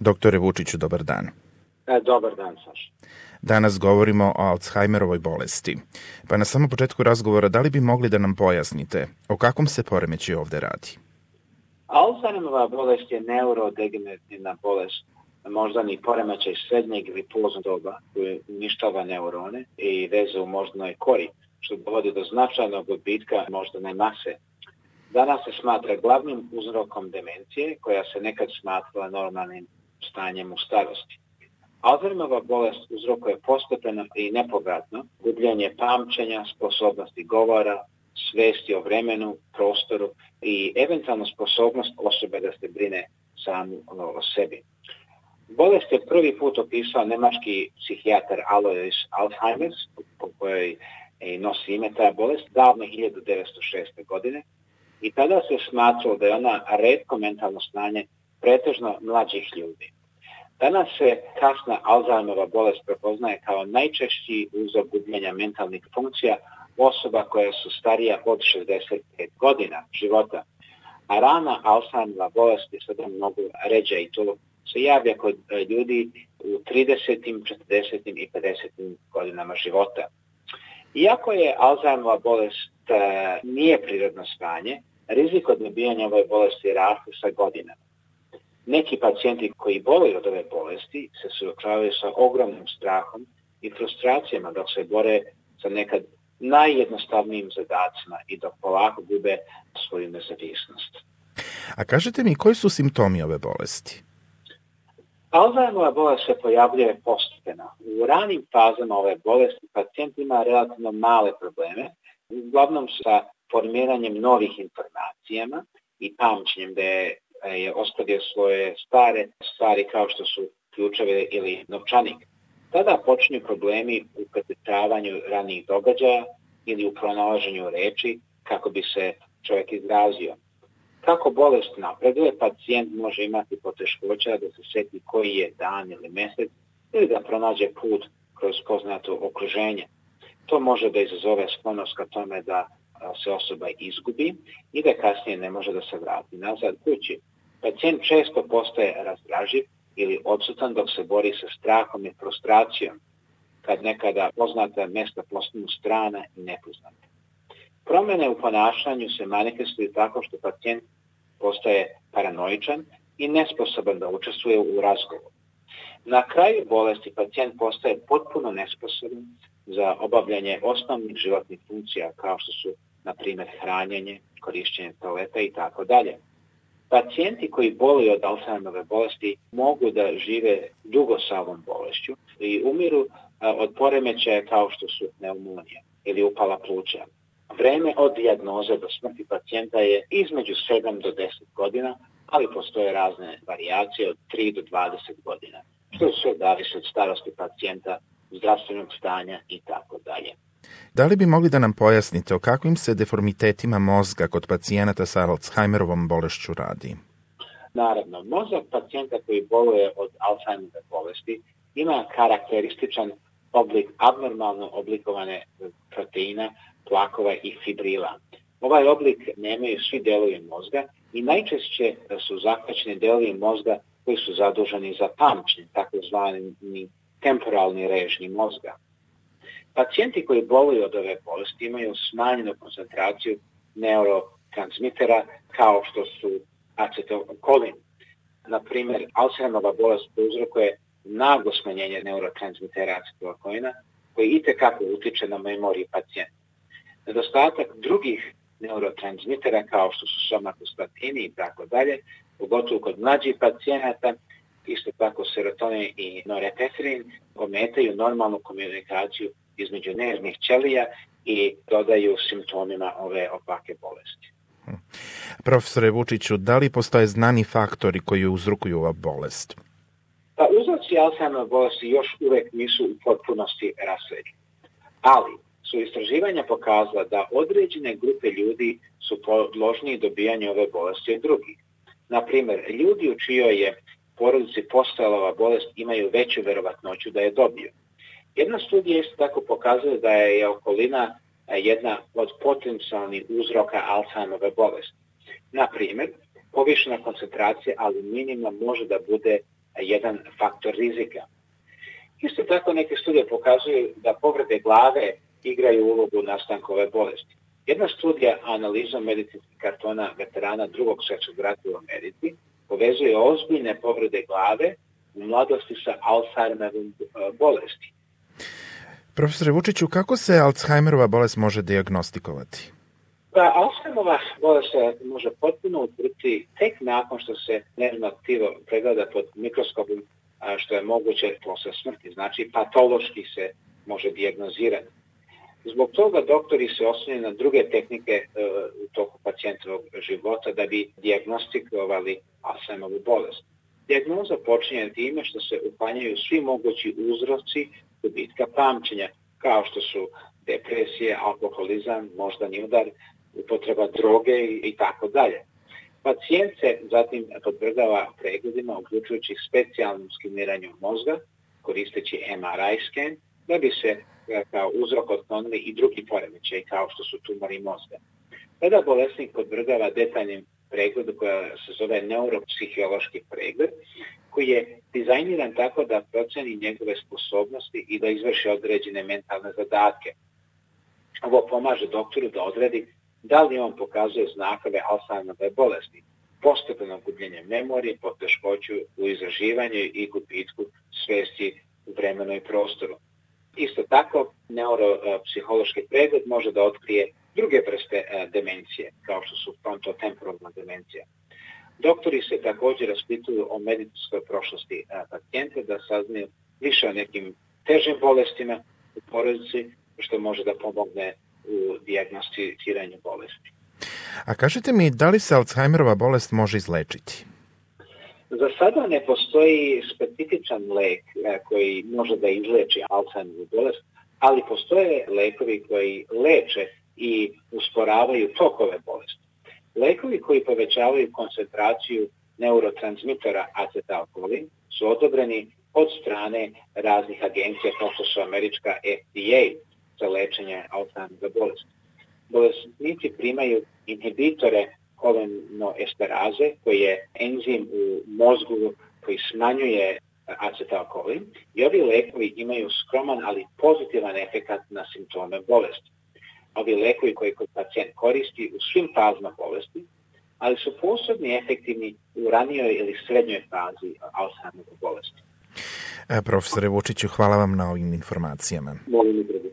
Doktore Vučiću, dobar dan. E, dobar dan, Saša. Danas govorimo o Alzheimerovoj bolesti. Pa na samom početku razgovora, da li bi mogli da nam pojasnite o kakvom se poremeći ovde radi? Alzheimerova bolest je neurodegenerativna bolest moždani poremećaj srednjeg ili poznog doba koji uništava neurone i veze u moždanoj kori, što dovodi do značajnog odbitka moždane mase Danas se smatra glavnim uzrokom demencije, koja se nekad smatrala normalnim stanjem u starosti. Alzheimerova bolest uzrokuje postepeno i nepovratno gubljenje pamćenja, sposobnosti govora, svesti o vremenu, prostoru i eventualno sposobnost osobe da se brine sam o sebi. Bolest je prvi put opisao nemački psihijatar Alois Alzheimer, po kojoj nosi ime ta bolest, davno 1906. godine i tada se smatrao da je ona redko mentalno stanje pretežno mlađih ljudi. Danas se kasna Alzheimerova bolest prepoznaje kao najčešći uzrok gubljenja mentalnih funkcija osoba koja su starija od 65 godina života. A rana Alzheimerova bolest je sada mnogo ređa i to se javlja kod e, ljudi u 30. 40. i 50. godinama života. Iako je Alzheimerova bolest e, nije prirodno stanje, rizik od dobijanja ove bolesti raste sa godinama. Neki pacijenti koji boluju od ove bolesti se suočavaju sa ogromnim strahom i frustracijama dok se bore sa nekad najjednostavnijim zadacima i dok polako gube svoju nezavisnost. A kažete mi, koji su simptomi ove bolesti? Alzheimerova bolest se pojavljuje postepeno. U ranim fazama ove bolesti pacijent ima relativno male probleme, uglavnom sa formiranjem novih informacijama i pamćenjem da je je oskladio svoje stare stvari kao što su ključeve ili novčanik. Tada počinju problemi u prepričavanju ranih događaja ili u pronalaženju reči kako bi se čovjek izrazio. Kako bolest napreduje, pacijent može imati poteškoća da se seti koji je dan ili mesec ili da pronađe put kroz poznato okruženje. To može da izazove sklonost ka tome da se osoba izgubi i da kasnije ne može da se vrati nazad kući. Pacijent često postaje razdraživ ili odsutan dok se bori sa strahom i frustracijom, kad nekada poznata mesta postanu strana i nepoznata. Promene u ponašanju se manifestuju tako što pacijent postaje paranoičan i nesposoban da učestvuje u razgovoru. Na kraju bolesti pacijent postaje potpuno nesposoban za obavljanje osnovnih životnih funkcija kao što su, na primjer, hranjenje, korišćenje toaleta i tako dalje. Pacijenti koji boluju od Alzheimerove bolesti mogu da žive dugo sa ovom bolešću i umiru od poremećaja kao što su pneumonija ili upala pluća. Vreme od dijagnoze do smrti pacijenta je između 7 do 10 godina, ali postoje razne varijacije od 3 do 20 godina, što sve zavisi od starosti pacijenta, zdravstvenog stanja i tako dalje. Da li bi mogli da nam pojasnite o kakvim se deformitetima mozga kod pacijenata sa Alzheimerovom bolešću radi? Naravno, mozak pacijenta koji boluje od Alzheimerove bolesti ima karakterističan oblik abnormalno oblikovane proteina, plakova i fibrila. Ovaj oblik nemaju svi delovi mozga i najčešće su zakačeni delovi mozga koji su zaduženi za pamćenje, takozvani temporalni režnji mozga. Pacijenti koji boluju od ove bolesti imaju smanjenu koncentraciju neurotransmitera kao što su acetilkolin. Na primjer, Alzheimerova bolest uzrokuje naglo smanjenje neurotransmitera acetilkolina koji i tekako utiče na memoriju pacijenta. Nedostatak drugih neurotransmitera kao što su somatostatini i tako dalje, pogotovo kod mlađih pacijenata, isto tako serotonin i norepinefrin ometaju normalnu komunikaciju između nervnih ćelija i dodaju simptomima ove opake bolesti. Profesore Vučiću, da li postoje znani faktori koji uzrukuju ova bolest? Pa uzroci Alzheimer bolesti još uvek nisu u potpunosti rasvedljeni. Ali su istraživanja pokazala da određene grupe ljudi su podložniji dobijanju ove bolesti od drugih. Naprimer, ljudi u čijoj je porodici postojala ova bolest imaju veću verovatnoću da je dobiju. Jedna studija isto tako pokazuje da je okolina e, jedna od potencijalnih uzroka Alzheimerove bolesti. Na primjer, povišena koncentracija aluminijuma može da bude e, jedan faktor rizika. Isto tako neke studije pokazuju da povrede glave igraju ulogu nastankove bolesti. Jedna studija analizom medicinskih kartona veterana drugog svjetskog rata u Americi povezuje ozbiljne povrede glave u mladosti sa Alzheimerovim e, bolesti. Profesore Vučiću, kako se Alzheimerova bolest može diagnostikovati? Pa, Alzheimerova bolest se može potpuno utvrditi tek nakon što se nervno tkivo pregleda pod mikroskopom, što je moguće posle smrti, znači patološki se može diagnozirati. Zbog toga doktori se osnovaju na druge tehnike e, u toku pacijentovog života da bi diagnostikovali Alzheimerovu bolest. Dijagnoza počinje time što se uklanjaju svi mogući uzroci gubitka pamćenja, kao što su depresije, alkoholizam, moždani udar, upotreba droge i tako dalje. Pacijent se zatim podvrgava pregledima uključujući specijalnom skiniranju mozga, koristeći MRI scan, da bi se e, kao uzrok otklonili i drugi poremećaj kao što su tumori mozga. Tada bolesnik podvrgava detaljnim pregledu koja se zove neuropsihološki pregled koji je dizajniran tako da proceni njegove sposobnosti i da izvrši određene mentalne zadatke. Ovo pomaže doktoru da odredi da li on pokazuje znakove Alzheimerove bolesti, postepeno gubljenje memorije, poteškoću u izraživanju i gubitku svesti u vremenu i prostoru. Isto tako, neuropsihološki pregled može da otkrije druge vrste e, demencije, kao što su frontotemporalna demencija. Doktori se takođe raspituju o medicinskoj prošlosti e, pacijenta da saznaju više o nekim težim bolestima u porodici, što može da pomogne u diagnosticiranju bolesti. A kažete mi, da li se Alzheimerova bolest može izlečiti? Za sada ne postoji specifičan lek e, koji može da izleči Alzheimerovu bolest, ali postoje lekovi koji leče i usporavaju tokove bolesti. Lekovi koji povećavaju koncentraciju neurotransmitera acetalkolin su odobreni od strane raznih agencija kao što su američka FDA za lečenje Alzheimerove bolesti. Bolesnici primaju inhibitore kolinoesteraze koji je enzim u mozgu koji smanjuje acetalkolin i ovi lekovi imaju skroman ali pozitivan efekat na simptome bolesti ovi lekovi koje pacijent koristi u svim fazama bolesti, ali su posebno efektivni u ranijoj ili srednjoj fazi Alzheimerove bolesti. E, profesore Vučiću, hvala vam na ovim informacijama. Molim i drugi.